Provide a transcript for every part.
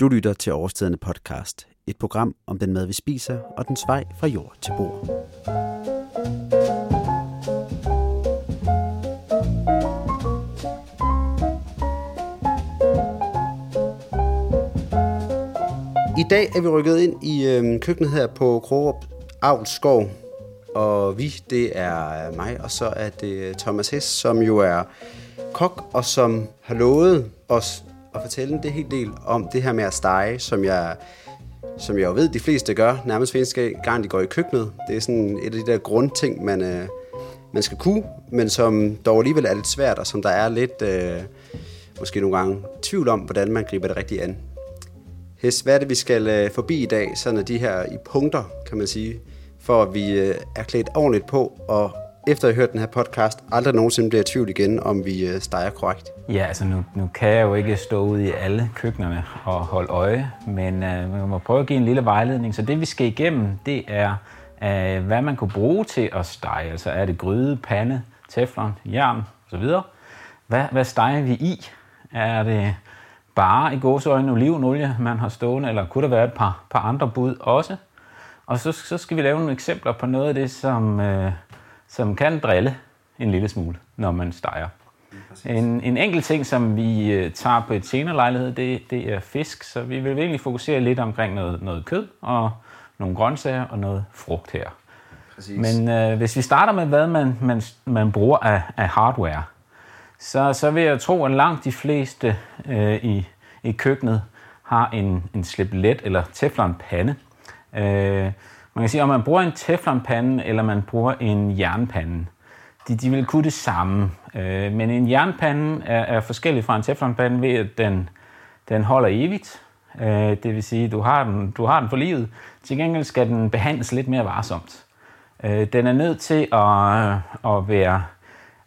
Du lytter til Overstedende podcast, et program om den mad, vi spiser og dens vej fra jord til bord. I dag er vi rykket ind i øh, køkkenet her på Krogerup Avlskov, og vi, det er øh, mig, og så er det øh, Thomas Hess, som jo er kok, og som har lovet os at fortælle en det helt del om det her med at stege, som jeg, som jeg jo ved, de fleste gør, nærmest hver gang de går i køkkenet. Det er sådan et af de der grundting, man, øh, man skal kunne, men som dog alligevel er lidt svært, og som der er lidt, øh, måske nogle gange, tvivl om, hvordan man griber det rigtigt an. Hes, hvad er det, vi skal øh, forbi i dag, sådan de her i punkter, kan man sige, for at vi øh, er klædt ordentligt på, og efter at have hørt den her podcast, aldrig nogensinde bliver i tvivl igen, om vi øh, steger korrekt. Ja, altså nu, nu kan jeg jo ikke stå ude i alle køkkenerne og holde øje, men øh, man må prøve at give en lille vejledning. Så det vi skal igennem, det er, øh, hvad man kunne bruge til at stege. Altså er det gryde, pande, teflon, jern osv. Hvad, hvad steger vi i? Er det bare i gåseøjne olivenolie, man har stående, eller kunne der være et par, par andre bud også? Og så, så skal vi lave nogle eksempler på noget af det, som, øh, som kan drille en lille smule, når man steger. En, en enkelt ting, som vi øh, tager på et senere lejlighed, det, det er fisk, så vi vil egentlig fokusere lidt omkring noget, noget kød og nogle grøntsager og noget frugt her. Præcis. Men øh, hvis vi starter med, hvad man, man, man bruger af, af hardware, så, så vil jeg tro, at langt de fleste øh, i, i køkkenet har en, en sliplet eller teflonpande. Øh, man kan sige, om man bruger en teflonpande eller man bruger en jernpande, de, de vil kunne det samme. Øh, men en jernpande er, er forskellig fra en teflonpande ved, at den, den holder evigt. Øh, det vil sige, du har den, du har den for livet. Til gengæld skal den behandles lidt mere varsomt. Øh, den er nødt til at, at være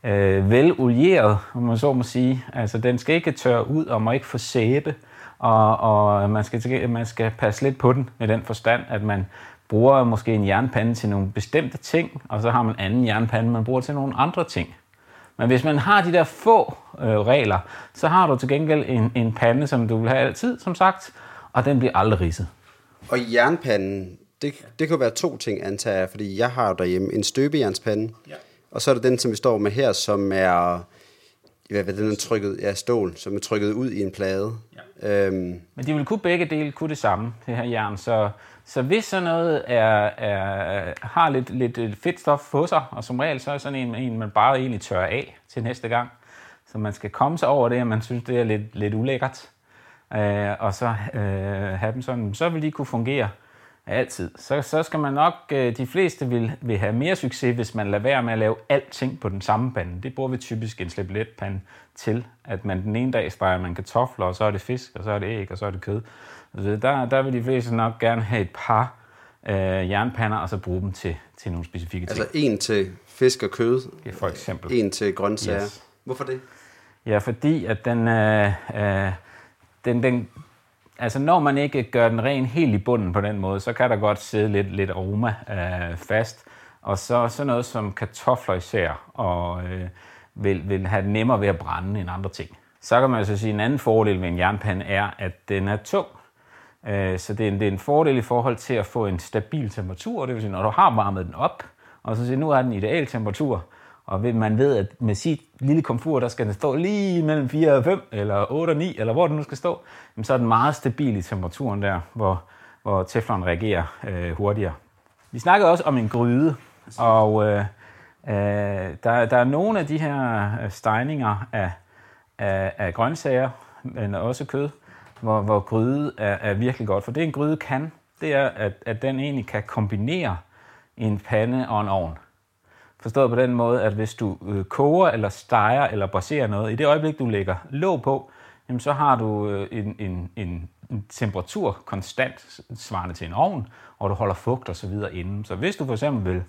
øh, velolieret, om man så må sige. Altså, den skal ikke tørre ud og må ikke få sæbe, og, og man, skal, man skal passe lidt på den med den forstand, at man bruger måske en jernpande til nogle bestemte ting, og så har man anden jernpande, man bruger til nogle andre ting. Men hvis man har de der få øh, regler, så har du til gengæld en, en pande, som du vil have altid, som sagt, og den bliver aldrig ridset. Og jernpanden, det, det kan være to ting, antager jeg, fordi jeg har derhjemme en støbejernspande, ja. og så er der den, som vi står med her, som er, hvad, hvad den er trykket, ja, stål, som er trykket ud i en plade. Ja. Øhm. Men de vil kunne begge dele kunne det samme, det her jern, så så hvis sådan noget er, er, har lidt, lidt fedtstof på sig, og som regel så er sådan en, en, man bare egentlig tørrer af til næste gang, så man skal komme sig over det, at man synes, det er lidt, lidt ulækkert, øh, og så øh, have dem sådan, så vil de kunne fungere altid. Så, så skal man nok, øh, de fleste vil, vil have mere succes, hvis man lader være med at lave alting på den samme pande. Det bruger vi typisk en slæbletpande til, at man den ene dag steger man kartofler, og så er det fisk, og så er det æg, og så er det kød. Altså, der, der vil de fleste nok gerne have et par øh, jernpander, og så bruge dem til, til nogle specifikke ting. Altså en til fisk og kød? Ja, for eksempel. En til grøntsager? Yes. Hvorfor det? Ja, fordi at den, øh, øh, den, den, altså når man ikke gør den ren helt i bunden på den måde, så kan der godt sidde lidt, lidt aroma øh, fast. Og så, så noget som kartofler især, og øh, vil, vil have nemmere ved at brænde end andre ting. Så kan man så sige, at en anden fordel ved en jernpande er, at den er tung. Øh, så det er, en, det er en fordel i forhold til at få en stabil temperatur, det vil sige, når du har varmet den op, og så siger, nu er den ideal temperatur, og man ved, at med sit lille komfur, der skal den stå lige mellem 4 og 5, eller 8 og 9, eller hvor den nu skal stå, så er den meget stabil i temperaturen der, hvor, hvor teflon reagerer øh, hurtigere. Vi snakkede også om en gryde, og øh, øh, der, der er nogle af de her øh, stegninger af, af, af grøntsager, men også kød, hvor, hvor gryde er, er virkelig godt. For det en gryde kan, det er, at, at den egentlig kan kombinere en pande og en ovn. Forstået på den måde, at hvis du øh, koger eller steger eller braserer noget, i det øjeblik, du lægger låg på, jamen, så har du øh, en, en, en, en temperatur konstant svarende til en ovn, og du holder fugt og så videre inden. Så hvis du for eksempel vil,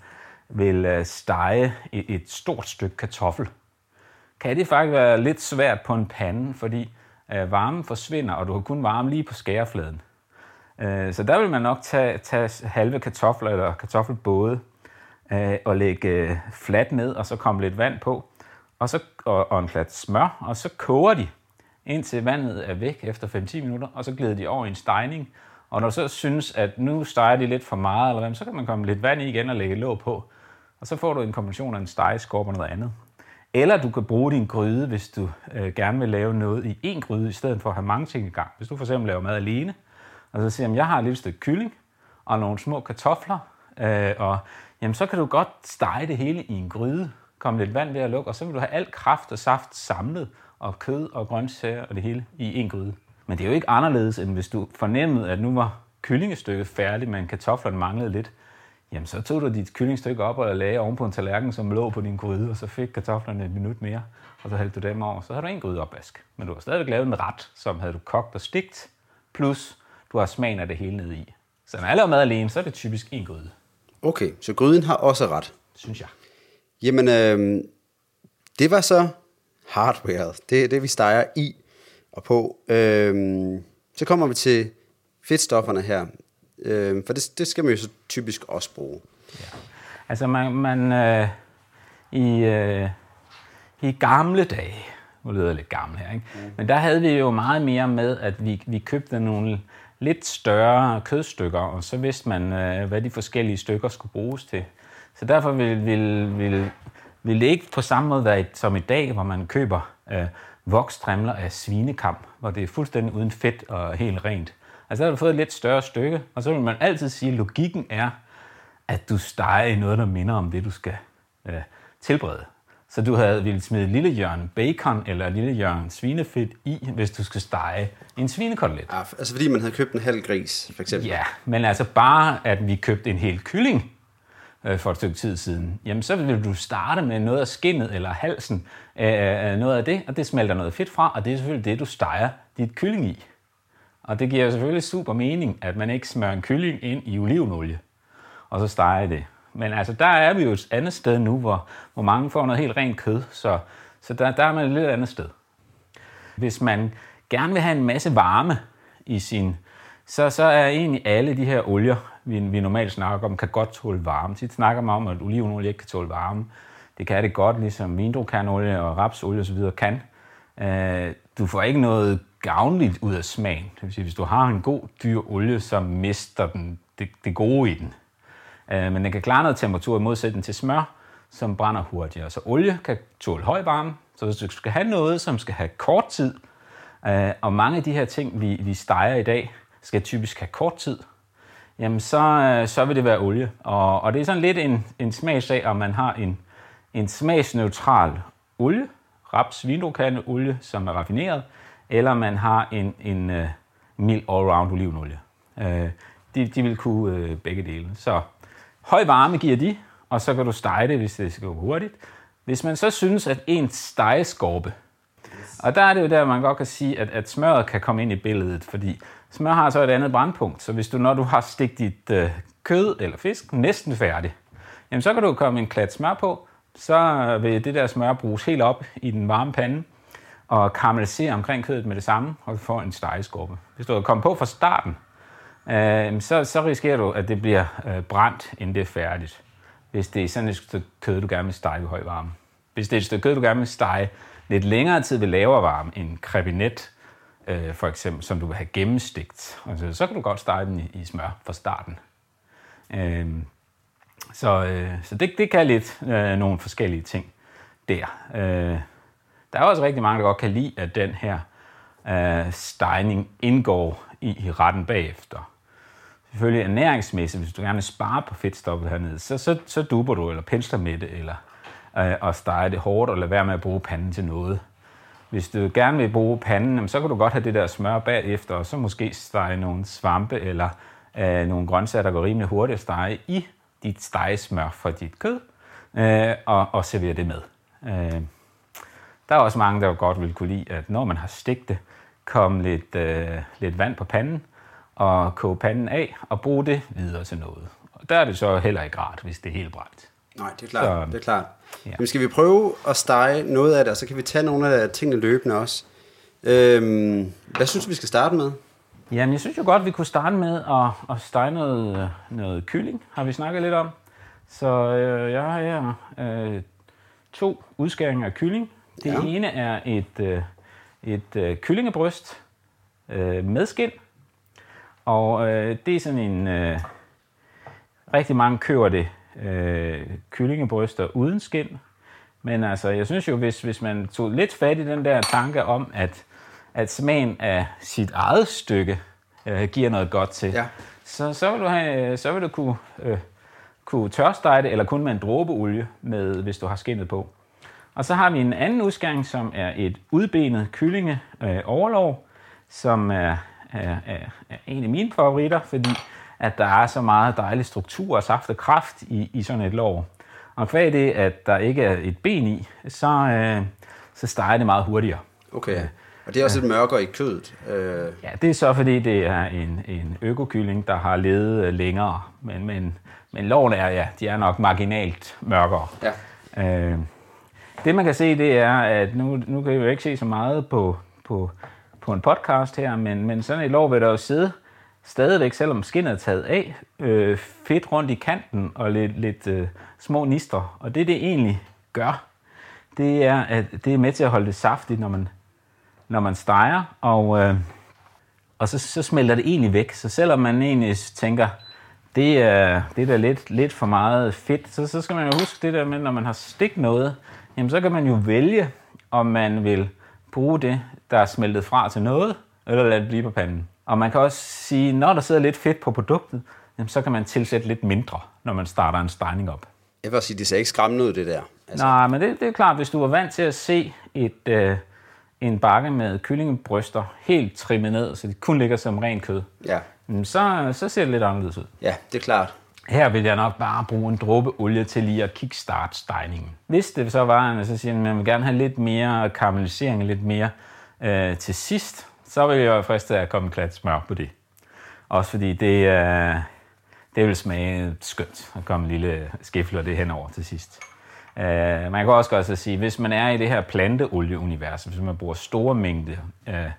vil øh, stege et, et stort stykke kartoffel, kan det faktisk være lidt svært på en pande, fordi øh, varmen forsvinder, og du har kun varme lige på skærefladen. Øh, så der vil man nok tage, tage halve kartofler eller kartoffelbåde øh, og lægge øh, fladt ned, og så komme lidt vand på, og, så, og, og en klat smør, og så koger de indtil vandet er væk efter 5-10 minutter, og så glider de over i en stejning. Og når du så synes, at nu steger de lidt for meget, eller hvad, så kan man komme lidt vand i igen og lægge låg på. Og så får du en kombination af en stegeskorp og noget andet. Eller du kan bruge din gryde, hvis du øh, gerne vil lave noget i én gryde, i stedet for at have mange ting i gang. Hvis du for eksempel laver mad alene, og så siger, at jeg har et lille stykke kylling og nogle små kartofler, øh, og jamen, så kan du godt stege det hele i en gryde, komme lidt vand ved at lukke, og så vil du have alt kraft og saft samlet, og kød og grøntsager og det hele i en gryde. Men det er jo ikke anderledes, end hvis du fornemmede, at nu var kyllingestykket færdigt, men kartoflerne manglede lidt. Jamen, så tog du dit kyllingstykke op og lagde oven på en tallerken, som lå på din gryde, og så fik kartoflerne et minut mere, og så hældte du dem over. Så har du en gryde opvask. Men du har stadigvæk lavet en ret, som havde du kogt og stigt, plus du har smagen af det hele nede i. Så når jeg laver mad alene, så er det typisk en gryde. Okay, så gryden har også ret. Synes jeg. Jamen, øh, det var så hardware. Det er det, vi steger i og på. Øh, så kommer vi til fedtstofferne her. Øh, for det, det skal man jo så typisk også bruge. Ja. Altså, man, man øh, i, øh, i gamle dage, nu lyder jeg lidt gammel her, ikke? Mm. men der havde vi jo meget mere med, at vi, vi købte nogle lidt større kødstykker, og så vidste man, øh, hvad de forskellige stykker skulle bruges til. Så derfor vil, vil, vil, vil det ikke på samme måde være som i dag, hvor man køber øh, vokstrimler af svinekam, hvor det er fuldstændig uden fedt og helt rent. Altså, der har du fået et lidt større stykke, og så vil man altid sige, at logikken er, at du steger i noget, der minder om det, du skal øh, tilberede. Så du havde ville smide et lille hjørne bacon eller et lille hjørne svinefedt i, hvis du skal stege en svinekotelet. Ja, altså fordi man havde købt en halv gris, for eksempel. Ja, men altså bare, at vi købte en hel kylling øh, for et stykke tid siden, jamen så vil du starte med noget af skinnet eller halsen, øh, noget af det, og det smelter noget fedt fra, og det er selvfølgelig det, du steger dit kylling i. Og det giver selvfølgelig super mening, at man ikke smører en kylling ind i olivenolie, og så steger det. Men altså, der er vi jo et andet sted nu, hvor, hvor mange får noget helt rent kød, så, så der, der er man et lidt andet sted. Hvis man gerne vil have en masse varme i sin, så, så er egentlig alle de her olier, vi, vi normalt snakker om, kan godt tåle varme. Tit snakker man om, at olivenolie ikke kan tåle varme. Det kan det godt, ligesom vindrukærnolie og rapsolie osv. kan. Øh, du får ikke noget gavnligt ud af smagen. Det vil sige, hvis du har en god dyr olie, så mister den det, det gode i den. Øh, men den kan klare noget temperatur i modsætning til smør, som brænder hurtigere. Så olie kan tåle høj varme, så hvis du skal have noget, som skal have kort tid, øh, og mange af de her ting, vi, vi steger i dag, skal typisk have kort tid, jamen så, øh, så vil det være olie. Og, og det er sådan lidt en, en smagsag, om man har en, en smagsneutral olie, raps olie, som er raffineret, eller man har en, en uh, mild all-round olivenolie. Uh, de, de vil kunne uh, begge dele. Så høj varme giver de, og så kan du stege det, hvis det skal gå hurtigt. Hvis man så synes, at en stegeskorpe, og der er det jo der, man godt kan sige, at, at smøret kan komme ind i billedet, fordi smør har så et andet brandpunkt. Så hvis du, når du har stigt dit uh, kød eller fisk næsten færdig, jamen så kan du komme en klat smør på, så vil det der smør bruges helt op i den varme pande, og karamellisere omkring kødet med det samme, og du får en stegeskorpe. Hvis du kommet på fra starten, øh, så, så risikerer du, at det bliver øh, brændt, inden det er færdigt. Hvis det er sådan et stykke kød, du gerne vil stege ved høj varme. Hvis det er et stykke kød, du gerne vil stege lidt længere tid ved lavere varme, en krebinet, øh, for eksempel, som du vil have gennemstegt, altså, så kan du godt stege den i, i smør fra starten. Øh, så øh, så det, det kan lidt øh, nogle forskellige ting der. Øh, der er også rigtig mange, der godt kan lide, at den her øh, stejning indgår i, i retten bagefter. Selvfølgelig ernæringsmæssigt, hvis du gerne vil spare på fedtstoffet hernede, så, så, så duber du, eller pensler med det, eller øh, og steger det hårdt, og lade være med at bruge panden til noget. Hvis du gerne vil bruge panden, så kan du godt have det der smør bagefter, og så måske stege nogle svampe, eller øh, nogle grøntsager, der går rimelig hurtigt at stege i dit stegesmør for dit kød, øh, og, og servere det med. Øh, der er også mange, der godt vil kunne lide, at når man har stegt det, komme lidt, øh, lidt vand på panden, og koge panden af, og bruge det videre til noget. Og der er det så heller ikke rart, hvis det er helt brændt. Nej, det er klart. Så, det er klart. Ja. Men skal vi prøve at stege noget af det, og så kan vi tage nogle af tingene løbende også. Øhm, hvad synes du, vi skal starte med? Jamen, jeg synes jo godt, vi kunne starte med at, at stege noget, noget kylling, har vi snakket lidt om. Så øh, jeg har her øh, to udskæringer af kylling. Det ja. ene er et, øh, et øh, kyllingebryst øh, med skin. Og øh, det er sådan en... Øh, rigtig mange køber det øh, kyllingebryster uden skin. Men altså, jeg synes jo, hvis, hvis man tog lidt fat i den der tanke om, at, at smagen af sit eget stykke øh, giver noget godt til, Ja. så, så, vil du have, så vil du kunne, øh, kunne tørstege det, eller kun med en dråbe olie, med, hvis du har skinnet på. Og så har vi en anden udskæring, som er et udbenet kyllinge øh, overlov, som er, er, er, er en af mine favoritter, fordi at der er så meget dejlig struktur og saft og kraft i, i sådan et lår. Og kvæg det, at der ikke er et ben i, så, øh, så steger det meget hurtigere. Okay. Og det er også lidt mørkere i kødet. Øh, Ja, det er så fordi, det er en, en økokylling, der har levet øh, længere. Men, men, men loven er, ja, de er nok marginalt mørkere. ja. Øh, det man kan se, det er, at nu, nu kan vi jo ikke se så meget på, på, på en podcast her, men, men sådan et lår vil der jo sidde stadigvæk, selvom skinnet er taget af, øh, fedt rundt i kanten og lidt, lidt øh, små nister. Og det, det egentlig gør, det er, at det er med til at holde det saftigt, når man, når man steger, og, øh, og så, så smelter det egentlig væk. Så selvom man egentlig tænker, det er, det er da lidt, lidt for meget fedt, så, så skal man jo huske det der med, når man har stik noget, jamen så kan man jo vælge, om man vil bruge det, der er smeltet fra til noget, eller lade det blive på panden. Og man kan også sige, når der sidder lidt fedt på produktet, jamen så kan man tilsætte lidt mindre, når man starter en stegning op. Jeg vil sige, det ser ikke skræmmende ud, det der. Altså. Nej, men det, det er klart, hvis du er vant til at se et, øh, en bakke med kyllingebryster helt trimmet ned, så de kun ligger som ren kød, Ja. så, så ser det lidt anderledes ud. ja, det er klart. Her vil jeg nok bare bruge en dråbe olie til lige at kickstart stegningen. Hvis det så var, at så siger, at man vil gerne have lidt mere karamellisering, lidt mere øh, til sidst, så vil jeg være fristet at komme en klat smør på det. Også fordi det, øh, det vil smage skønt at komme en lille skifle det henover til sidst. Øh, man kan også godt så sige, hvis man er i det her planteolieunivers, hvis man bruger store mængder øh,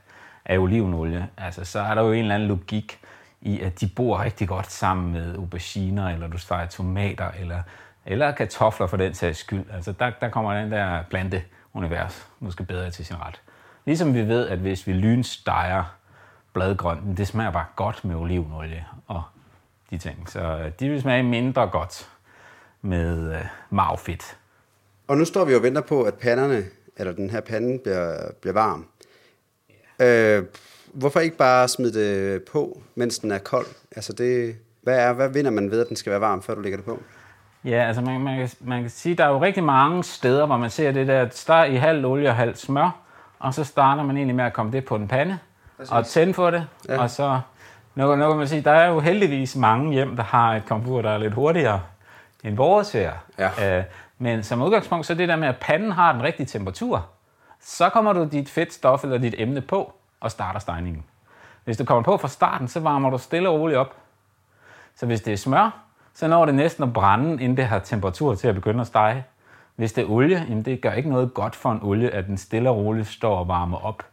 af olivenolie, altså, så er der jo en eller anden logik i, at de bor rigtig godt sammen med auberginer, eller du steger tomater, eller, eller kartofler for den sags skyld. Altså, der, der kommer den der planteunivers måske bedre til sin ret. Ligesom vi ved, at hvis vi lynsteger bladgrønt, det smager bare godt med olivenolie og de ting. Så øh, de vil smage mindre godt med øh, marvfedt. Og nu står vi og venter på, at panderne, eller den her pande bliver, bliver varm. Øh, hvorfor ikke bare smide det på, mens den er kold? Altså det, hvad, er, hvad vinder man ved, at den skal være varm, før du lægger det på? Ja, altså man, man, kan, man kan sige, der er jo rigtig mange steder, hvor man ser det der, steg i halv olie og halv smør, og så starter man egentlig med at komme det på en pande, Præcis. og tænde for det, ja. og så, nu, nu kan man sige, der er jo heldigvis mange hjem, der har et komfur, der er lidt hurtigere end vores her. Ja. Øh, men som udgangspunkt, så er det der med, at panden har den rigtige temperatur, så kommer du dit fedtstof eller dit emne på, og starter stegningen. Hvis du kommer på fra starten, så varmer du stille og roligt op. Så hvis det er smør, så når det næsten at brænde, inden det har temperatur til at begynde at stege. Hvis det er olie, jamen det gør ikke noget godt for en olie, at den stille og roligt står og varmer op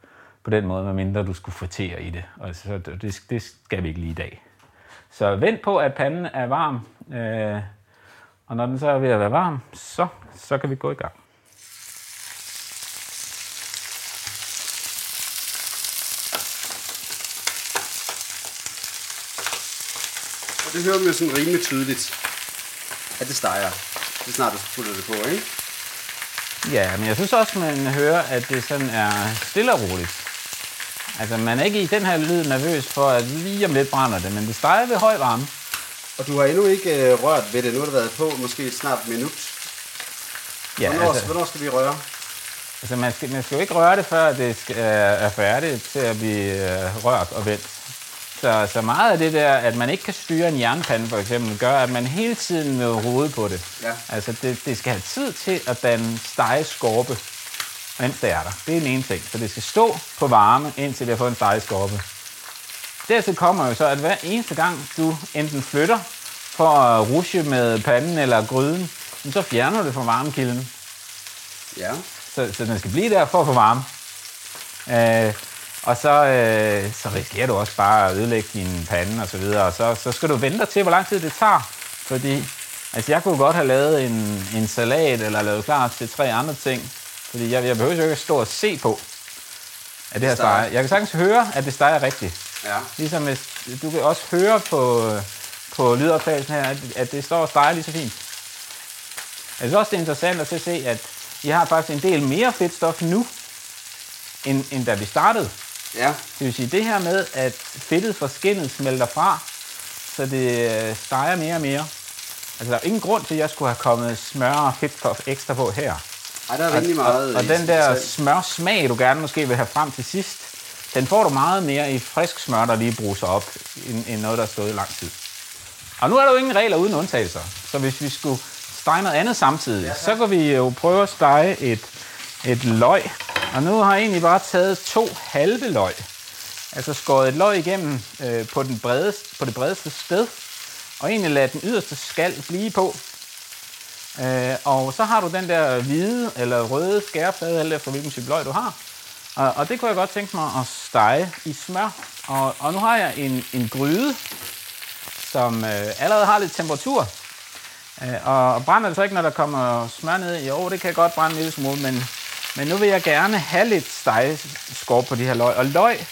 på den måde, medmindre du skulle fritere i det. Og så, det, det skal vi ikke lige i dag. Så vent på, at panden er varm, øh, og når den så er ved at være varm, så, så kan vi gå i gang. Og det hører man jo sådan rimelig tydeligt, at det steger. Det er snart, du putter det på, ikke? Ja, men jeg synes også, man hører, at det sådan er stille og roligt. Altså, man er ikke i den her lyd nervøs for, at lige om lidt brænder det, men det steger ved høj varme. Og du har endnu ikke øh, rørt ved det. Nu har det været på måske snart et minut. Ja, Hvornår, altså, hvornår skal vi røre? altså man, skal, man skal jo ikke røre det, før det skal, er færdigt til at blive øh, rørt og vendt. Så, så meget af det der, at man ikke kan styre en jernpande for eksempel, gør, at man hele tiden vil rode på det. Ja. Altså, det, det skal have tid til at danne stegeskorpe, mens det er der. Det er den ene ting. Så det skal stå på varme, indtil det har fået en stegeskorpe. Dertil kommer jo så, at hver eneste gang, du enten flytter for at rushe med panden eller gryden, så fjerner du det fra varmekilden. Ja. Så, så den skal blive der for at få varme. Øh, og så, øh, så risikerer du også bare at ødelægge din pande og så videre. Og så, så skal du vente til, hvor lang tid det tager. Fordi altså jeg kunne godt have lavet en, en salat eller lavet klar til tre andre ting. Fordi jeg, jeg behøver jo ikke at stå og se på, at det her steger. Jeg kan sagtens høre, at det steger rigtigt. Ja. Ligesom hvis, du kan også høre på, på lydoptagelsen her, at, at det står og steger lige så fint. Jeg synes også, det er interessant at se, at I har faktisk en del mere fedtstof nu, end, end da vi startede. Ja. Det vil sige, det her med, at fedtet fra skinnet smelter fra, så det øh, steger mere og mere. Altså, der er ingen grund til, at jeg skulle have kommet smør og fedt ekstra på her. Ej, der er rimelig meget... Og, og den der smørsmag, du gerne måske vil have frem til sidst, den får du meget mere i frisk smør, der lige bruser op, end, end noget, der har stået i lang tid. Og nu er der jo ingen regler uden undtagelser. Så hvis vi skulle stege noget andet samtidig, ja, så kan vi jo prøve at stege et, et løg. Og nu har jeg egentlig bare taget to halve løg. Altså skåret et løg igennem øh, på, den bredeste, på det bredeste sted. Og egentlig lade den yderste skal blive på. Øh, og så har du den der hvide eller røde skæreflade, alt efter hvilken type løg du har. Og, og det kunne jeg godt tænke mig at stege i smør. Og, og nu har jeg en, en gryde, som øh, allerede har lidt temperatur. Øh, og, og brænder det så ikke, når der kommer smør ned? Jo, det kan godt brænde en lille smule, men, men nu vil jeg gerne have lidt stegeskår på de her løg. Og løg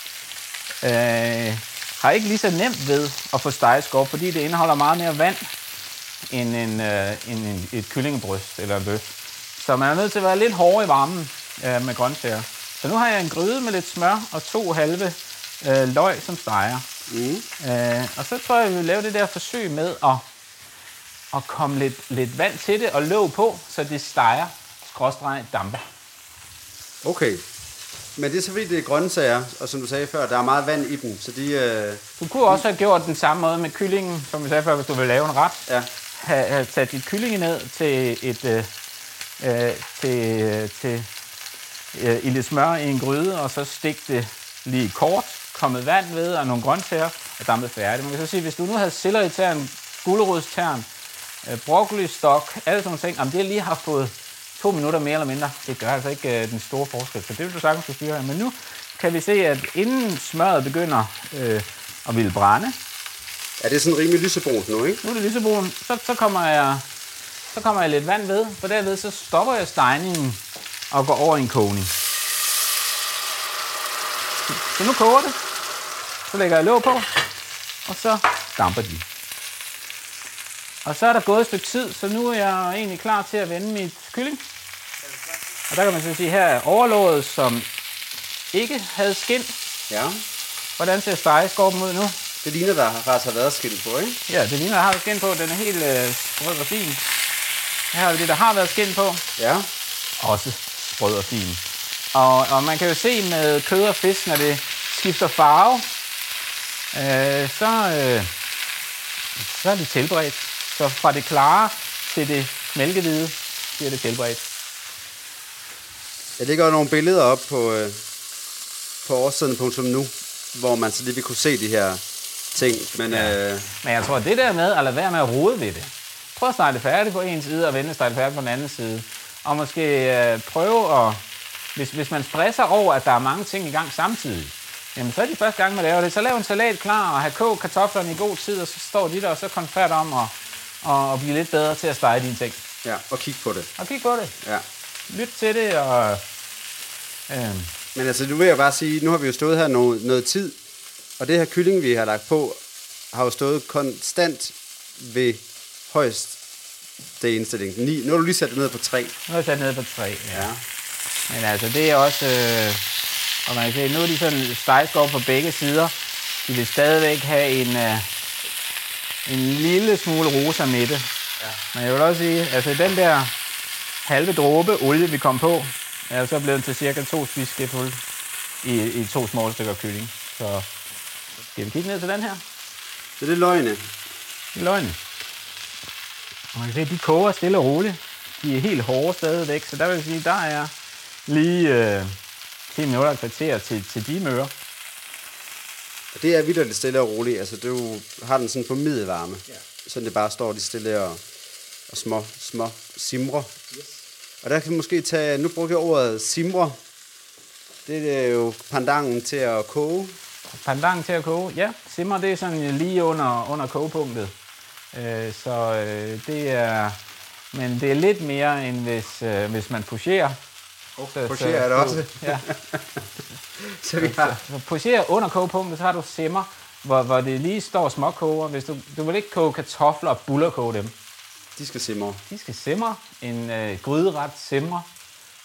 øh, har ikke lige så nemt ved at få stegeskår, fordi det indeholder meget mere vand end, en, øh, end en, et kyllingebryst eller en bøf. Så man er nødt til at være lidt hårdere i varmen øh, med grøntsager. Så nu har jeg en gryde med lidt smør og to halve øh, løg, som steger. Mm. Øh, og så tror jeg, vi vil lave det der forsøg med at, at komme lidt, lidt vand til det og låg på, så det steger, skråstreg, dampe. Okay. Men det er så fordi, det er grøntsager, og som du sagde før, der er meget vand i dem, så de... Øh, Du kunne også have gjort den samme måde med kyllingen, som vi sagde før, hvis du vil lave en ret. ja. have, have sat dit kylling ned til et øh, øh, til, øh, til øh, i lidt smør i en gryde, og så stik det lige kort, kommet vand ved og nogle grøntsager, og dampet færdigt. Man kan så sige, hvis du nu havde selleritern, gulerodstern, øh, broccolistok, alle sådan nogle ting, jamen det lige har fået to minutter mere eller mindre, det gør altså ikke øh, den store forskel, så det vil du sagtens kunne styre her. Men nu kan vi se, at inden smøret begynder øh, at ville brænde, ja, det er sådan rimelig lysebrunt nu, ikke? nu er det lysebrun, så, så, kommer jeg, så kommer jeg lidt vand ved, for derved så stopper jeg stegningen og går over i en kogning. Så nu koger det. Så lægger jeg låg på, og så damper de. Og så er der gået et stykke tid, så nu er jeg egentlig klar til at vende mit kylling. Der kan man så sige, her er overlåget, som ikke havde skin. Ja. Hvordan ser stegeskorpen ud nu? Det ligner, der faktisk har været skilt på, ikke? Ja, det ligner, der har skin på. Den er helt øh, sprød og fin. Her har vi det, der har været skin på. Ja. Også sprød og fin. Og, og man kan jo se med kød og fisk, når det skifter farve, øh, så, øh, så er det tilberedt. Så fra det klare til det mælkehvide bliver det tilberedt. Jeg lægger nogle billeder op på, øh, på årstiden.nu, hvor man så lige vil kunne se de her ting. Men ja. øh, Men jeg tror, at det der med at lade være med at rode ved det. Prøv at starte det færdigt på en side, og vente starte det færdigt på den anden side. Og måske øh, prøve at... Hvis, hvis man stresser over, at der er mange ting i gang samtidig, jamen så er de første gang, man laver det. Så lav en salat klar, og have kogt kartoflerne i god tid, og så står de der, og så konfert om at, og, og blive lidt bedre til at stege dine ting. ja, og kig på det. Og kig på det. Ja. Lyt til det, og... Øh, Men altså, nu vil jeg bare sige, nu har vi jo stået her noget, noget tid, og det her kylling, vi har lagt på, har jo stået konstant ved højst det indstilling. 9. Nu har du lige sat det ned på 3. nu er jeg sat ned på tre. Ja. Ja. Men altså, det er også... Øh, og man kan se, nu er de sådan stejskov på begge sider. De vil stadigvæk have en, øh, en lille smule rosa midte. Ja. Men jeg vil også sige, altså den der halve dråbe olie, vi kom på, er så blevet til cirka to spiseskefulde i, i to små stykker kylling. Så skal vi kigge ned til den her? Så det er løgne. i løgnen. Og man kan se, at de koger stille og roligt. De er helt hårde stadigvæk, så der vil jeg sige, der er lige øh, 10 minutter og kvarter til, til de møre. Og det er vildt lidt stille og roligt. Altså, du har den sådan på middelvarme. Ja. Så det bare står de stille og, og små, små simre. Yes. Og der kan vi måske tage, nu brugte jeg ordet simre. Det er jo pandangen til at koge. Pandang til at koge. Ja, simmer det er sådan lige under, under kogepunktet. Øh, så øh, det er... Men det er lidt mere, end hvis, øh, hvis man pocherer. Oh, pocherer er det også. Ja. Så vi har... Så poserer under kogepunktet, så har du simmer, hvor, hvor det lige står småkoger. Hvis du, du vil ikke koge kartofler og bullerkoge dem. De skal simre. De skal simre. En øh, gryderet simre.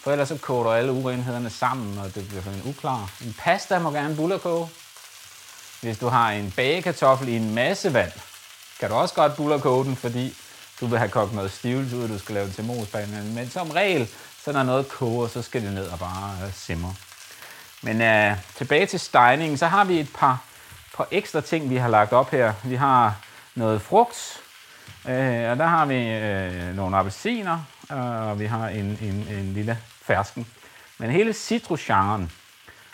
For ellers så koger alle urenhederne sammen, og det bliver sådan uklar. En pasta må gerne bullerkoge. Hvis du har en bagekartoffel i en masse vand, kan du også godt bullerkoge den, fordi du vil have kogt noget stivelse ud, du skal lave den til mosbanen. Men som regel, så når noget koger, så skal det ned og bare øh, simre. Men øh, tilbage til stegningen, så har vi et par, par ekstra ting, vi har lagt op her. Vi har noget frugt, øh, og der har vi øh, nogle appelsiner, og vi har en, en, en lille fersken. Men hele citrusgenren,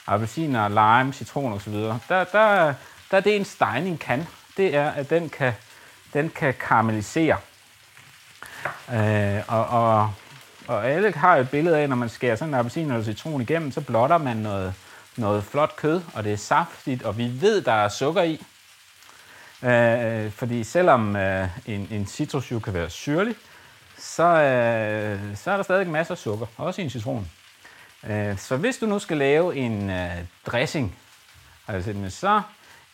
appelsiner, lime, citron osv., der, der, der er det en stejning kan. Det er, at den kan, den kan karamellisere. Øh, og, og, og alle har et billede af, når man skærer sådan en appelsin eller citron igennem, så blotter man noget, noget flot kød, og det er saftigt, og vi ved, der er sukker i. Øh, øh, fordi selvom øh, en, en citrus kan være syrlig, så, øh, så er der stadig masser af sukker, også i en citron. Øh, så hvis du nu skal lave en øh, dressing, altså, så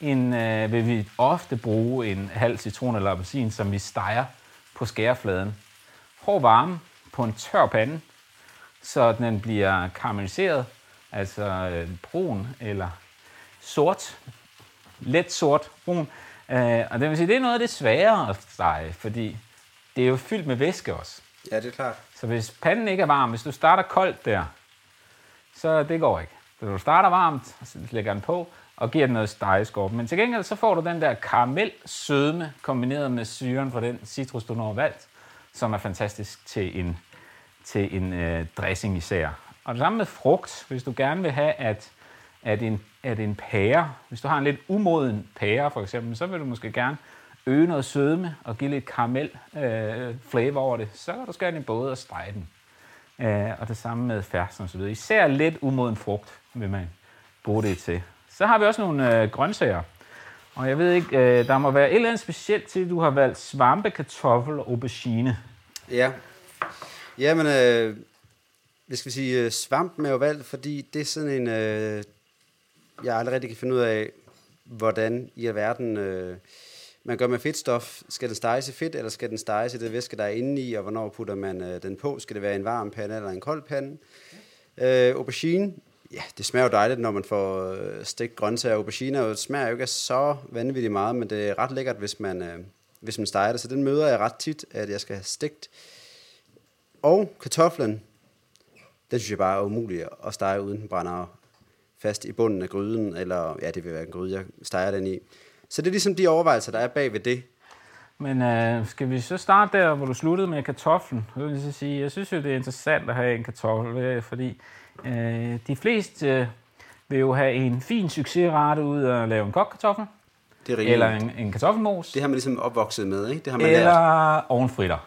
en, øh, vil vi ofte bruge en halv citron eller appelsin, som vi steger på skærefladen. Hård varme på en tør pande, så den bliver karamelliseret, altså øh, brun eller sort, let sort brun. Øh, og det vil sige, det er noget af det sværere at stege, fordi det er jo fyldt med væske også. Ja, det er klart. Så hvis panden ikke er varm, hvis du starter koldt der, så det går ikke. Så du starter varmt, så lægger den på, og giver den noget stegeskorp. Men til gengæld så får du den der karamel sødme kombineret med syren fra den citrus, du når valgt, som er fantastisk til en, til en øh, dressing især. Og det samme med frugt. Hvis du gerne vil have, at, at, en, at en pære, hvis du har en lidt umoden pære for eksempel, så vil du måske gerne øge noget sødme og give lidt karamel øh, flavor over det, så kan du skære den i både og stege den. Øh, og det samme med fersen og så videre. Især lidt umoden frugt vil man bruge det til. Så har vi også nogle øh, grøntsager. Og jeg ved ikke, øh, der må være et eller andet specielt til, at du har valgt svampe, kartoffel og aubergine. Ja. Jamen, øh, hvad skal vi sige, øh, svampen er jo valgt, fordi det er sådan en, øh, jeg aldrig rigtig kan finde ud af, hvordan i alverden øh, man gør med fedtstof. Skal den steges i fedt, eller skal den steges i det væske, der er inde i, og hvornår putter man øh, den på? Skal det være en varm pande eller en kold pande? Øh, aubergine, ja, det smager jo dejligt, når man får øh, stegt grøntsager. Aubergine det smager jo ikke så vanvittigt meget, men det er ret lækkert, hvis man, øh, hvis man steger det. Så den møder jeg ret tit, at jeg skal have stegt. Og kartoflen, den synes jeg bare er umulig at stege, uden den brænder fast i bunden af gryden, eller ja, det vil være en gryde, jeg steger den i. Så det er ligesom de overvejelser, der er bag ved det. Men øh, skal vi så starte der, hvor du sluttede med kartoflen? Jeg, vil sige, jeg synes jo, det er interessant at have en kartoffel, øh, fordi øh, de fleste øh, vil jo have en fin succesrate ud at lave en kogt kartoffel. Det er rigeligt. Eller en, en kartoffelmos. Det har man ligesom opvokset med, ikke? Det har man eller lært. ovenfritter.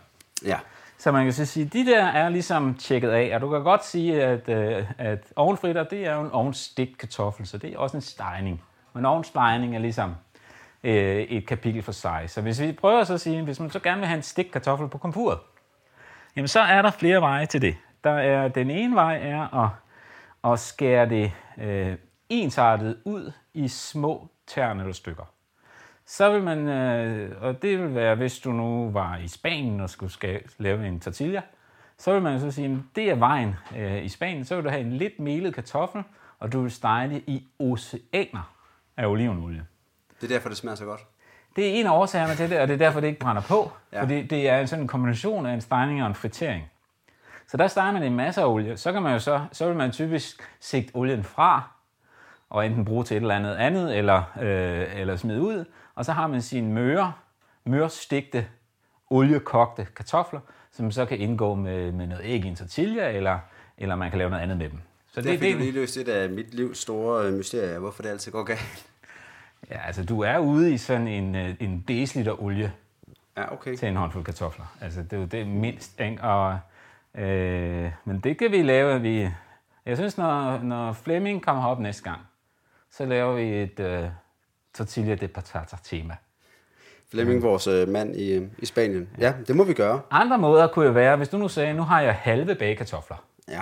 Ja. Så man kan så sige, de der er ligesom tjekket af, og du kan godt sige, at, øh, at ovenfritter, det er jo en ovnstegt kartoffel, så det er også en stegning. Men ovnstegning er ligesom øh, et kapitel for sig. Så hvis vi prøver så at sige, hvis man så gerne vil have en stik kartoffel på komfuret, jamen så er der flere veje til det. Der er, den ene vej er at, at skære det øh, ensartet ud i små tern eller stykker. Så vil man, øh, og det vil være, hvis du nu var i Spanien og skulle skal, lave en tortilla, så vil man så sige, at det er vejen øh, i Spanien. Så vil du have en lidt melet kartoffel, og du vil stege det i oceaner af olivenolie. Det er derfor, det smager så godt. Det er en af årsagerne til det, og det er derfor, det ikke brænder på. Ja. Fordi det er sådan en kombination af en stegning og en fritering. Så der steger man en masse af olie. Så, kan man jo så, så vil man typisk sigte olien fra, og enten bruge til et eller andet andet, eller, øh, eller smide ud. Og så har man sine møre, mørstigte, oliekogte kartofler, som så kan indgå med, med noget æg i en tortilla, eller, eller man kan lave noget andet med dem. Så Det, det fik du lige løst et af mit livs store øh, mysterier, hvorfor det altid går galt. Ja, altså du er ude i sådan en, øh, en deciliter olie Ja, okay. til en håndfuld kartofler. Altså det er jo det mindst, ikke? Og, øh, men det kan vi lave, vi... Jeg synes, når, når Flemming kommer op næste gang, så laver vi et øh, tortilla de patata tema. Flemming, vores øh, mand i, øh, i Spanien. Ja, det må vi gøre. Andre måder kunne jo være, hvis du nu sagde, nu har jeg halve bagekartofler. Ja.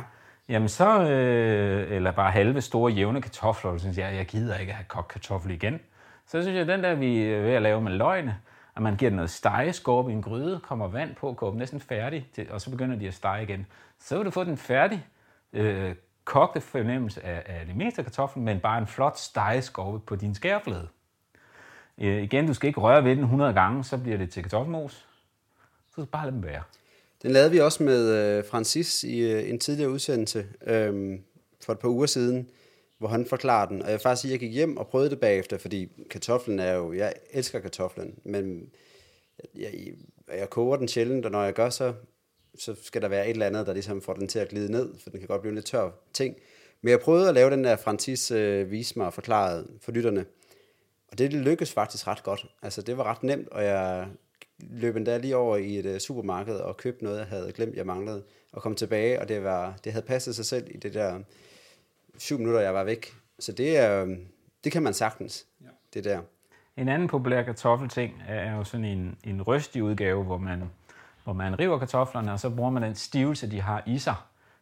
jamen så, øh, eller bare halve store jævne kartofler, og du synes, jeg, jeg gider ikke at have kogt kartoffel igen. Så synes jeg, den der, vi er ved at lave med løgne, at man giver den noget stegeskorpe i en gryde, kommer vand på, går næsten færdig, til, og så begynder de at stege igen. Så vil du få den færdig, øh, kogte fornemmelse af, af det meste af kartoflen, men bare en flot stegeskorpe på din skærflade. Øh, igen, du skal ikke røre ved den 100 gange, så bliver det til kartoffelmos. Så bare lade dem være. Den lavede vi også med øh, Francis i øh, en tidligere udsendelse øh, for et par uger siden, hvor han forklarede den. Og jeg vil faktisk sige, at jeg gik hjem og prøvede det bagefter, fordi kartoflen er jo, jeg elsker kartoflen, men jeg, jeg, jeg koger den sjældent, og når jeg gør så, så skal der være et eller andet, der ligesom får den til at glide ned, for den kan godt blive en lidt tør ting. Men jeg prøvede at lave den der Francis øh, vise mig og forklarede for lytterne, og det lykkedes faktisk ret godt. Altså det var ret nemt, og jeg løb endda lige over i et uh, supermarked og købte noget, jeg havde glemt, jeg manglede, og kom tilbage, og det, var, det havde passet sig selv i det der syv minutter, jeg var væk. Så det, er, det kan man sagtens, ja. det der. En anden populær kartoffelting er jo sådan en, en røstig udgave, hvor man, hvor man river kartoflerne, og så bruger man den stivelse, de har i sig,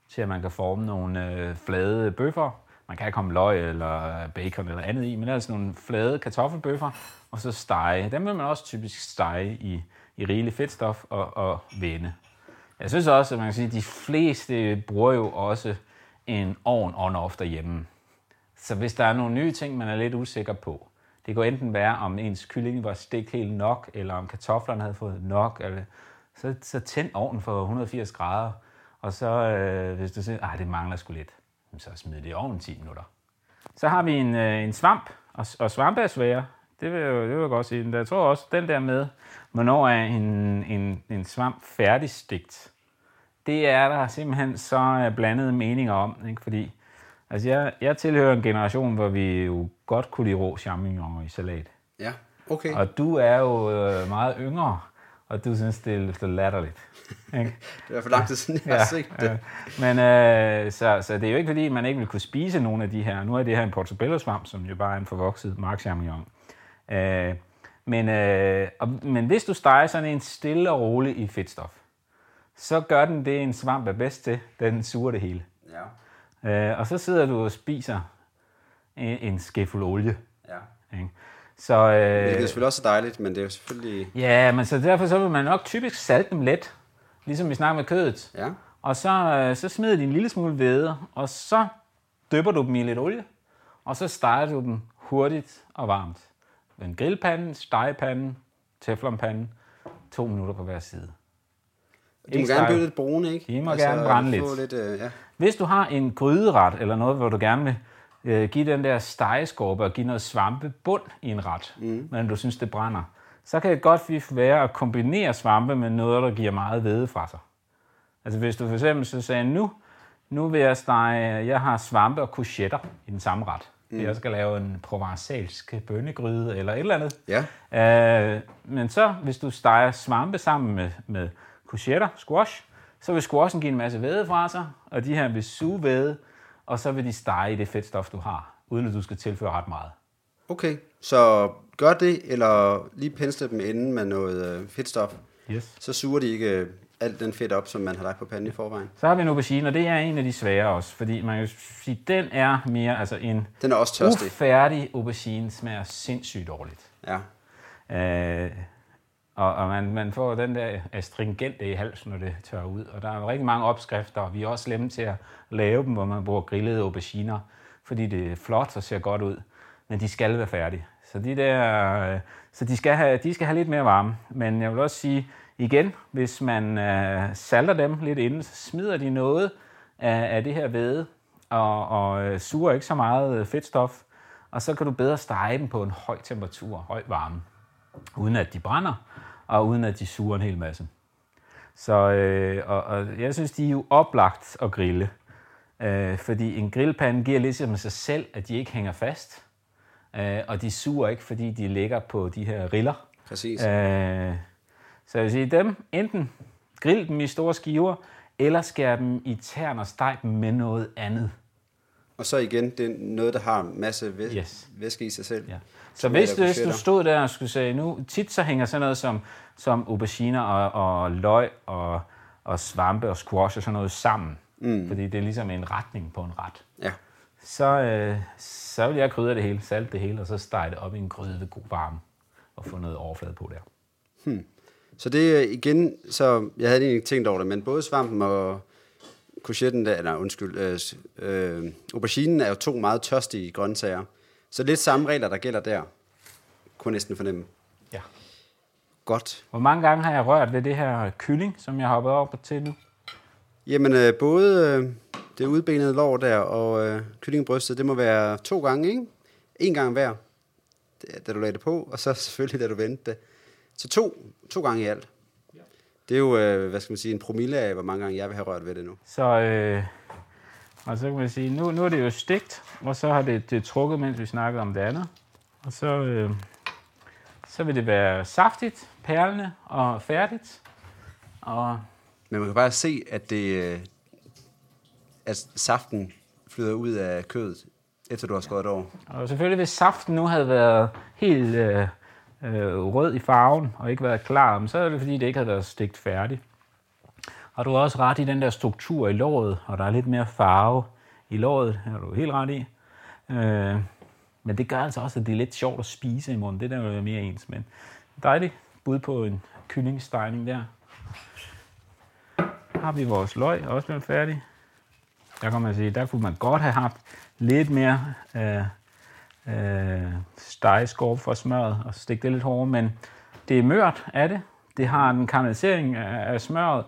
til at man kan forme nogle øh, flade bøffer. Man kan komme løg eller bacon eller andet i, men altså nogle flade kartoffelbøffer, og så stege. Dem vil man også typisk stege i, i rigeligt fedtstof og, og vende. Jeg synes også, at man kan sige, at de fleste bruger jo også en ovn on-off derhjemme. Så hvis der er nogle nye ting, man er lidt usikker på, det kan enten være, om ens kylling var stegt helt nok, eller om kartoflerne havde fået nok, eller, så, så tænd ovnen for 180 grader, og så øh, hvis du siger, at det mangler sgu lidt, så smid det i ovnen 10 minutter. Så har vi en, øh, en svamp, og, og svampe er svære. Det vil, jeg, det vil jeg godt sige. Jeg tror også, den der med, hvornår er en, en, en svamp færdigstegt, det er der simpelthen så blandede meninger om, ikke? fordi altså jeg, jeg tilhører en generation, hvor vi jo godt kunne lide rå champignoner i salat. Ja, okay. Og du er jo øh, meget yngre, og du synes, det er lidt latterligt. Ikke? det er for lang tid siden, jeg har set det. Men øh, så, så det er jo ikke, fordi man ikke vil kunne spise nogle af de her. Nu er det her en portobello-svamp, som jo bare er en forvokset markchampignon. Øh, men, øh, og, men hvis du steger sådan en stille og rolig i fedtstof, så gør den det, en svamp er bedst til. Den suger det hele. Ja. Øh, og så sidder du og spiser en, en skefuld olie. Ja. Ikke? Så, øh, det er selvfølgelig også dejligt, men det er jo selvfølgelig... Ja, men så derfor så vil man nok typisk salte dem let, ligesom vi snakker med kødet. Ja. Og så, øh, så smider de en lille smule væde, og så dypper du dem i lidt olie, og så steger du dem hurtigt og varmt. En grillpande, stegepande, teflonpande, to minutter på hver side. De må gerne blive lidt brune, ikke? De må altså, gerne brænde lidt. lidt uh, ja. Hvis du har en gryderet eller noget, hvor du gerne vil uh, give den der stegeskorpe og give noget svampe bund i en ret, mm. men du synes, det brænder, så kan det godt være at kombinere svampe med noget, der giver meget hvede fra sig. Altså hvis du for eksempel så sagde, nu, nu vil jeg stege, jeg har svampe og courgetter i den samme ret. Mm. Jeg skal lave en provençalsk bønnegryde eller et eller andet. Ja. Uh, men så, hvis du steger svampe sammen med, med courgetter, squash, så vil squashen give en masse væde fra sig, og de her vil suge væde, og så vil de stege i det fedtstof, du har, uden at du skal tilføre ret meget. Okay, så gør det, eller lige pensle dem inden med noget øh, fedtstof. Yes. Så suger de ikke øh, alt den fedt op, som man har lagt på panden i forvejen. Så har vi en aubergine, og det er en af de svære også, fordi man kan sige, den er mere, altså en den er også tørstig. ufærdig aubergine smager sindssygt dårligt. Ja. Øh, og, og man, man får den der astringente i halsen, når det tør ud. Og der er rigtig mange opskrifter, og vi er også slemme til at lave dem, hvor man bruger grillede auberginer, fordi det er flot og ser godt ud. Men de skal være færdige. Så de, der, øh, så de, skal have, de skal have lidt mere varme. Men jeg vil også sige, igen, hvis man øh, salter dem lidt inden, så smider de noget af, af det her væde, og, og øh, suger ikke så meget øh, fedtstof. Og så kan du bedre stege dem på en høj temperatur, høj varme, uden at de brænder og uden at de suger en hel masse. Så øh, og, og jeg synes, de er jo oplagt at grille. Øh, fordi en grillpande giver ligesom sig selv, at de ikke hænger fast. Øh, og de suger ikke, fordi de ligger på de her riller. Præcis. Øh, så jeg vil sige, dem enten grill dem i store skiver, eller skær dem i tern og steg dem med noget andet. Og så igen, det er noget, der har en masse væ- yes. væske i sig selv. Ja. Så hvis, hvis du stod der og skulle sige, nu tit så hænger sådan noget som, som auberginer og, og løg og, og svampe og squash og sådan noget sammen. mm. fordi det er ligesom en retning på en ret. Ja. Så, øh, så vil jeg krydre det hele, salt det hele, og så stege det op i en gryde ved god varme, og få noget overflade på der. Så det er igen, så jeg havde egentlig ikke tænkt over det, men både svampen og courgetten, der, eller undskyld, øh, øh, auberginen er jo to meget tørstige grøntsager. Så lidt samme regler, der gælder der, kunne næsten fornemme. Ja. Godt. Hvor mange gange har jeg rørt ved det her kylling, som jeg har hoppet op til nu? Jamen, øh, både øh, det udbenede lår der og øh, kyllingebrystet, det må være to gange, ikke? En gang hver, da du lagde det på, og så selvfølgelig, da du vendte det. Så to, to gange i alt. Det er jo, øh, hvad skal man sige, en promille af, hvor mange gange jeg vil have rørt ved det nu. Så, øh, og så kan man sige, nu, nu er det jo stegt, og så har det, det trukket, mens vi snakkede om det andet. Og så, øh, så vil det være saftigt, perlende og færdigt. Og Men man kan bare se, at det, øh, at saften flyder ud af kødet, efter du har skåret det over. Og selvfølgelig, hvis saften nu havde været helt øh, øh, rød i farven, og ikke været klar, så er det fordi, det ikke havde været stegt færdigt. Og du har også ret i den der struktur i låret, og der er lidt mere farve i låret, har du helt ret i. Øh, men det gør altså også, at det er lidt sjovt at spise i munden. Det der er mere ens, men dejligt bud på en kyllingstegning der. Har vi vores løg også blevet færdig. Der kan man sige, der kunne man godt have haft lidt mere øh, øh, stegeskorp for smøret og stikke det lidt hårdere, men det er mørt af det. Det har en karamellisering af, af smøret,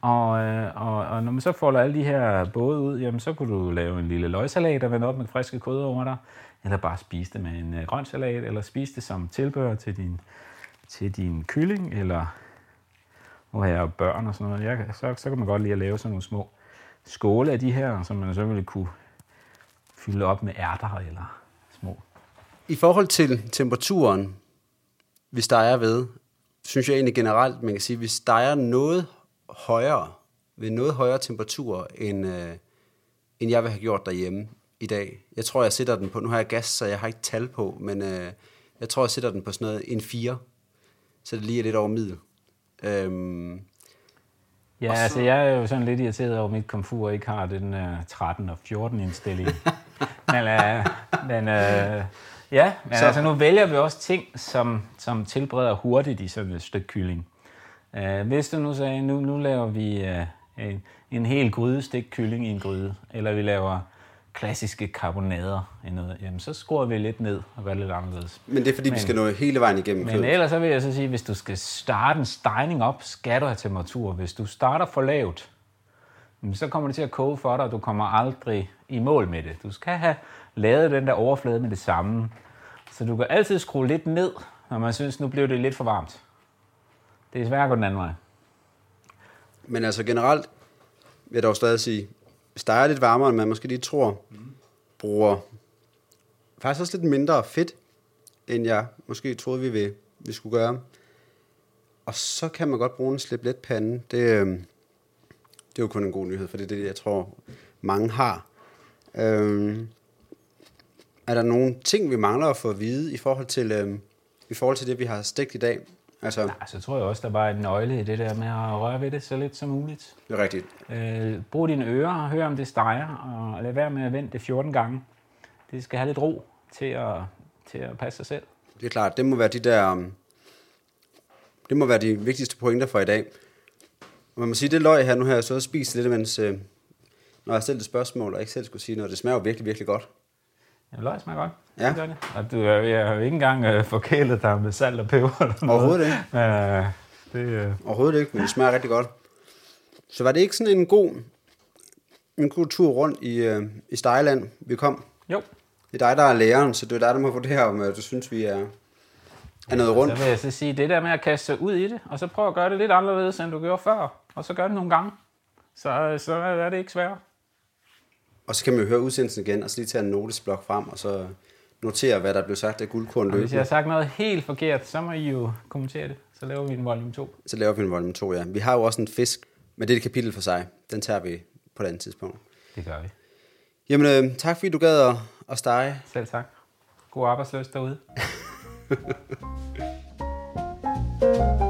og, øh, og, og når man så folder alle de her både ud, jamen så kunne du lave en lille løgsalat og vende op med friske krydder over dig, eller bare spise det med en øh, grøn salat, eller spise det som tilbehør til din, til din kylling, eller hvor jeg har børn og sådan noget, jeg, så, så kan man godt lide at lave sådan nogle små skåle af de her, som man så ville kunne fylde op med ærter eller små. I forhold til temperaturen, vi steger ved, synes jeg egentlig generelt, man kan sige, at vi steger noget højere, ved noget højere temperatur, end, øh, end jeg vil have gjort derhjemme i dag. Jeg tror, jeg sætter den på, nu har jeg gas, så jeg har ikke tal på, men øh, jeg tror, jeg sætter den på sådan noget en 4, så det lige er lidt over middel. Øhm, Ja, så- altså jeg er jo sådan lidt irriteret over, at mit komfur ikke har den uh, 13 og 14 indstilling. men uh, men uh, ja, men Så- så. altså nu vælger vi også ting, som, som tilbereder hurtigt i sådan et stykke kylling. Uh, hvis du nu sagde, nu, nu laver vi uh, en, en hel gryde stegt kylling i en gryde, eller vi laver klassiske karbonader i noget, jamen så skruer vi lidt ned og gør det lidt anderledes. men det er fordi, men, vi skal nå hele vejen igennem Men kødet. ellers så vil jeg så sige, hvis du skal starte en stegning op, skal du have temperatur. Hvis du starter for lavt, så kommer det til at koge for dig, og du kommer aldrig i mål med det. Du skal have lavet den der overflade med det samme. Så du kan altid skrue lidt ned, når man synes, nu blev det lidt for varmt. Det er svært at gå den anden vej. Men altså generelt vil jeg dog stadig sige, steger lidt varmere, end man måske lige tror, bruger faktisk også lidt mindre fedt, end jeg måske troede, vi, ville, vi skulle gøre. Og så kan man godt bruge en slip let pande. Det, øh, det er jo kun en god nyhed, for det er det, jeg tror, mange har. Øh, er der nogle ting, vi mangler at få at vide i forhold til, øh, i forhold til det, vi har stegt i dag? Altså, Nej, så tror jeg også, der var en nøgle i det der med at røre ved det så lidt som muligt. det er rigtigt. Øh, brug dine ører og hør, om det steger, og lad være med at vente det 14 gange. Det skal have lidt ro til at, til at passe sig selv. Det er klart, det må være de der... um, Det må være de vigtigste pointer for i dag. Og man må sige, det løg her, nu har jeg så spist lidt, mens, øh, når jeg stillede spørgsmål, og ikke selv skulle sige noget. Det smager jo virkelig, virkelig godt. Ja, løg smager godt. Ja. Det gør det. Og du, er- jeg har jo ikke engang øh, forkælet dig med salt og peber eller noget. Overhovedet ikke. Men, øh, det, øh, Overhovedet ikke, men det smager rigtig godt. Så var det ikke sådan en god, en god tur rundt i, øh, i Stejland, vi kom? jo, Det er dig, der er læreren, så det er dig, der må vurdere, om øh, du synes, vi er, er noget så rundt. vil jeg så sige, det der med at kaste sig ud i det, og så prøve at gøre det lidt anderledes, end du gjorde før, og så gør det nogle gange, så, så er det ikke sværere. Og så kan man jo høre udsendelsen igen, og så lige tage en notesblok frem, og så notere, hvad der blev sagt af guldkorn Og hvis jeg løbende. har sagt noget helt forkert, så må I jo kommentere det. Så laver vi en volume 2. Så laver vi en volume 2, ja. Vi har jo også en fisk, men det er et kapitel for sig. Den tager vi på et andet tidspunkt. Det gør vi. Jamen, øh, tak fordi du gad at, at stege. Selv tak. God arbejdsløs derude. フフフフ。